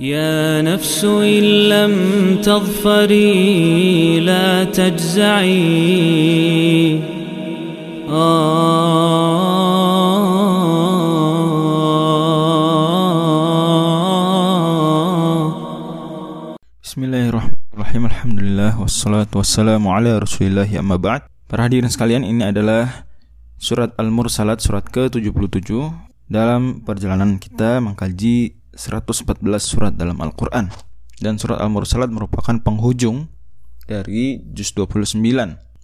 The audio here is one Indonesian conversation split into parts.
يا نفس إن لم تظفري لا تجزعي Bismillahirrahmanirrahim Alhamdulillah Wassalatu wassalamu ala rasulillahi amma ba'd Para hadirin sekalian ini adalah Surat Al-Mursalat surat ke-77 Dalam perjalanan kita mengkaji 114 surat dalam Al-Quran Dan surat Al-Mursalat merupakan penghujung dari juz 29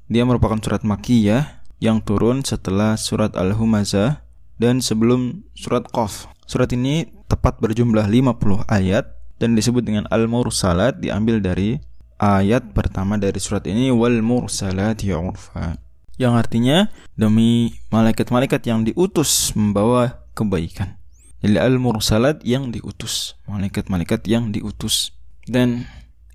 Dia merupakan surat Makiyah yang turun setelah surat Al-Humazah dan sebelum surat Qaf. Surat ini tepat berjumlah 50 ayat dan disebut dengan Al-Mursalat diambil dari ayat pertama dari surat ini wal mursalat urfa yang artinya demi malaikat-malaikat yang diutus membawa kebaikan. Jadi al-mursalat yang diutus, malaikat-malaikat yang diutus. Dan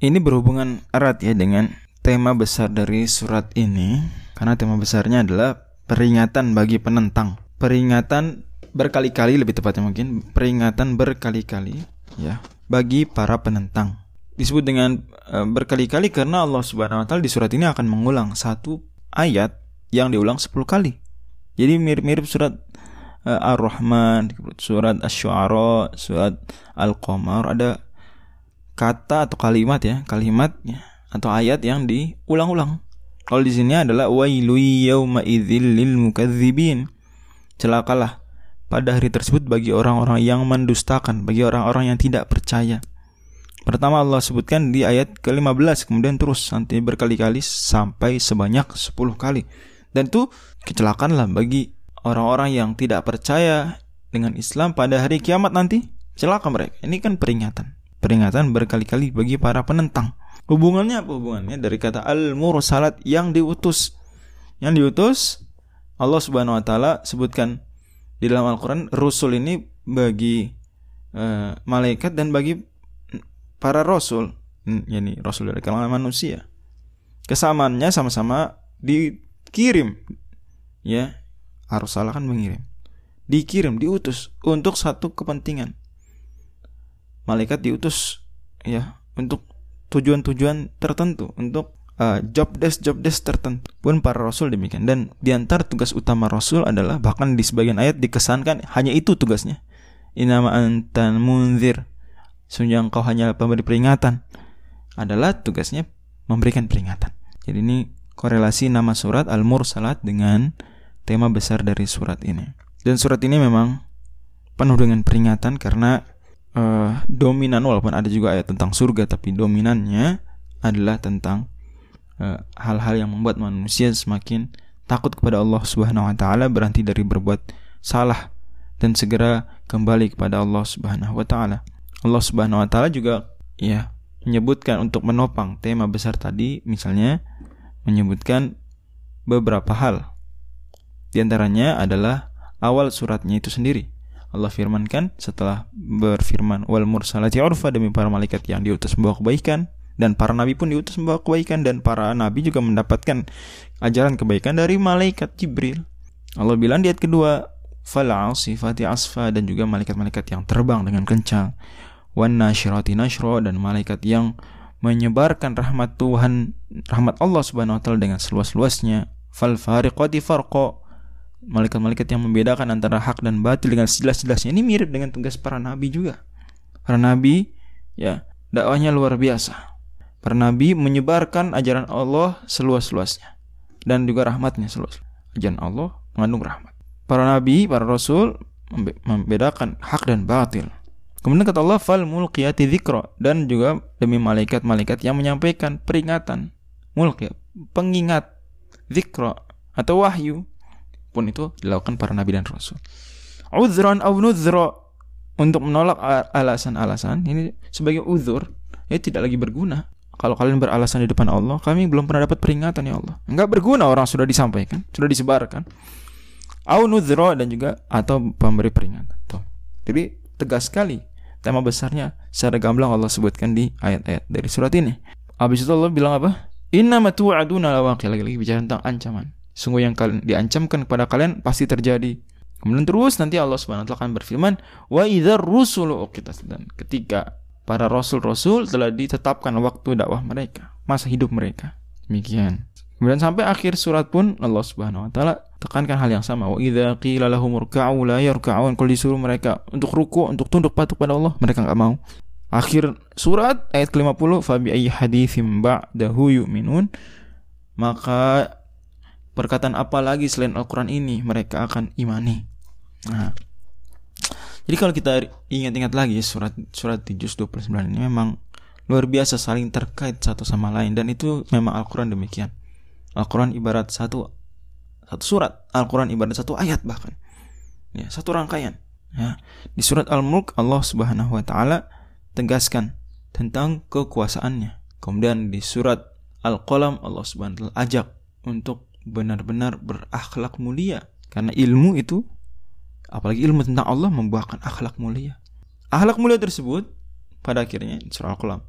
ini berhubungan erat ya dengan tema besar dari surat ini karena tema besarnya adalah peringatan bagi penentang. Peringatan berkali-kali lebih tepatnya mungkin peringatan berkali-kali ya bagi para penentang. Disebut dengan e, berkali-kali karena Allah Subhanahu wa taala di surat ini akan mengulang satu ayat yang diulang 10 kali. Jadi mirip-mirip surat Ar-Rahman, surat Asy-Syu'ara, surat Al-Qamar ada kata atau kalimat ya, kalimat ya, atau ayat yang diulang-ulang. Kalau di sini adalah wailu yauma lil mukadzibin. Celakalah pada hari tersebut bagi orang-orang yang mendustakan, bagi orang-orang yang tidak percaya. Pertama Allah sebutkan di ayat ke-15 kemudian terus nanti berkali-kali sampai sebanyak 10 kali. Dan itu kecelakaan bagi orang-orang yang tidak percaya dengan Islam pada hari kiamat nanti. Celaka mereka. Ini kan peringatan. Peringatan berkali-kali bagi para penentang. Hubungannya apa hubungannya dari kata al-mursalat yang diutus. Yang diutus Allah Subhanahu wa taala sebutkan di dalam Al-Quran Rasul ini bagi uh, malaikat dan bagi para rasul yakni rasul dari kalangan manusia kesamaannya sama-sama dikirim ya harus salah kan mengirim. Dikirim diutus untuk satu kepentingan. Malaikat diutus ya untuk tujuan-tujuan tertentu untuk uh, job desk job desk tertentu pun para rasul demikian. Dan diantar tugas utama rasul adalah bahkan di sebagian ayat dikesankan hanya itu tugasnya. Inama antan munzir. Sungguh engkau hanya pemberi peringatan. Adalah tugasnya memberikan peringatan. Jadi ini korelasi nama surat al-mursalat dengan tema besar dari surat ini dan surat ini memang penuh dengan peringatan karena uh, dominan walaupun ada juga ayat tentang surga tapi dominannya adalah tentang Eh, hal-hal yang membuat manusia semakin takut kepada Allah Subhanahu wa taala berhenti dari berbuat salah dan segera kembali kepada Allah Subhanahu wa taala. Allah Subhanahu wa taala juga ya menyebutkan untuk menopang tema besar tadi misalnya menyebutkan beberapa hal. Di antaranya adalah awal suratnya itu sendiri. Allah firmankan setelah berfirman wal mursalati urfa demi para malaikat yang diutus membawa kebaikan dan para nabi pun diutus membawa kebaikan dan para nabi juga mendapatkan ajaran kebaikan dari malaikat Jibril. Allah bilang di ayat kedua, fal asifati asfa dan juga malaikat-malaikat yang terbang dengan kencang. Wan nasyirati nashra dan malaikat yang menyebarkan rahmat Tuhan, rahmat Allah Subhanahu wa taala dengan seluas-luasnya. Fal fariqati farqa malaikat-malaikat yang membedakan antara hak dan batil dengan sejelas-jelasnya. Ini mirip dengan tugas para nabi juga. Para nabi ya dakwahnya luar biasa Para nabi menyebarkan ajaran Allah seluas-luasnya dan juga rahmatnya seluas. Ajaran Allah mengandung rahmat. Para nabi, para rasul membedakan hak dan batil. Kemudian kata Allah fal mulqiyati dzikra dan juga demi malaikat-malaikat yang menyampaikan peringatan mulqiyat pengingat dzikra atau wahyu pun itu dilakukan para nabi dan rasul. Uzran aw nuzra untuk menolak alasan-alasan ini sebagai uzur ya tidak lagi berguna kalau kalian beralasan di depan Allah, kami belum pernah dapat peringatan ya Allah. Enggak berguna orang sudah disampaikan, sudah disebarkan. Au nudhra dan juga atau pemberi peringatan. Tuh. Jadi tegas sekali tema besarnya secara gamblang Allah sebutkan di ayat-ayat dari surat ini. Habis itu Allah bilang apa? Inna matu'aduna lawaqi lagi-lagi bicara tentang ancaman. Sungguh yang kalian diancamkan kepada kalian pasti terjadi. Kemudian terus nanti Allah Subhanahu wa taala akan berfirman, "Wa idzar rusulu dan ketika para rasul-rasul telah ditetapkan waktu dakwah mereka, masa hidup mereka. Demikian. Kemudian sampai akhir surat pun Allah Subhanahu wa taala tekankan hal yang sama. Wa idza qila lahum urka'u la yarka'un. Kalau disuruh mereka untuk ruku, untuk tunduk patuh pada Allah, mereka enggak mau. Akhir surat ayat ke-50, fa bi ayyi haditsim ba'dahu yu'minun. Maka perkataan apa lagi selain Al-Qur'an ini mereka akan imani. Nah, jadi kalau kita ingat-ingat lagi surat surat di juz 29 ini memang luar biasa saling terkait satu sama lain dan itu memang Al-Qur'an demikian. Al-Qur'an ibarat satu satu surat, Al-Qur'an ibarat satu ayat bahkan. Ya, satu rangkaian. Ya. Di surat Al-Mulk Allah Subhanahu wa taala tegaskan tentang kekuasaannya. Kemudian di surat Al-Qalam Allah Subhanahu wa taala ajak untuk benar-benar berakhlak mulia karena ilmu itu apalagi ilmu tentang Allah membuahkan akhlak mulia. Akhlak mulia tersebut pada akhirnya surah Al-Qalam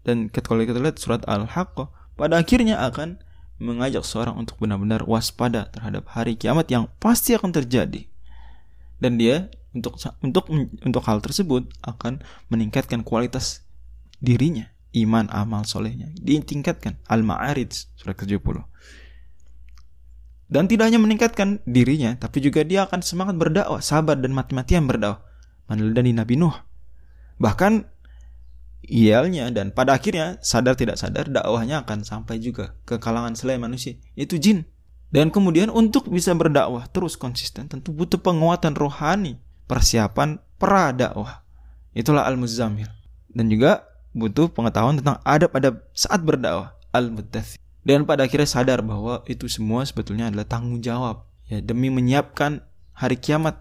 dan kalau kita lihat surat Al-Haqqah pada akhirnya akan mengajak seorang untuk benar-benar waspada terhadap hari kiamat yang pasti akan terjadi. Dan dia untuk untuk untuk hal tersebut akan meningkatkan kualitas dirinya, iman amal solehnya ditingkatkan. Al-Ma'arij surat ke-70 dan tidak hanya meningkatkan dirinya, tapi juga dia akan semangat berdakwah, sabar dan mati-matian berdakwah. Meneladani Nabi Nuh. Bahkan idealnya dan pada akhirnya sadar tidak sadar dakwahnya akan sampai juga ke kalangan selain manusia, itu jin. Dan kemudian untuk bisa berdakwah terus konsisten tentu butuh penguatan rohani, persiapan pra dakwah. Itulah al-muzammil. Dan juga butuh pengetahuan tentang adab-adab saat berdakwah, al-muddathir dan pada akhirnya sadar bahwa itu semua sebetulnya adalah tanggung jawab. Ya demi menyiapkan hari kiamat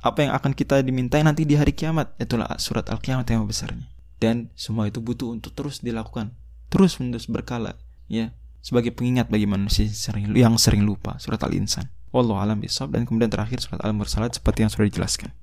apa yang akan kita dimintai nanti di hari kiamat itulah surat al-kiamat yang besarnya. Dan semua itu butuh untuk terus dilakukan. Terus menerus berkala ya sebagai pengingat bagi manusia sering, yang sering lupa surat al-insan. Wallahu alam dan kemudian terakhir surat al-mursalat seperti yang sudah dijelaskan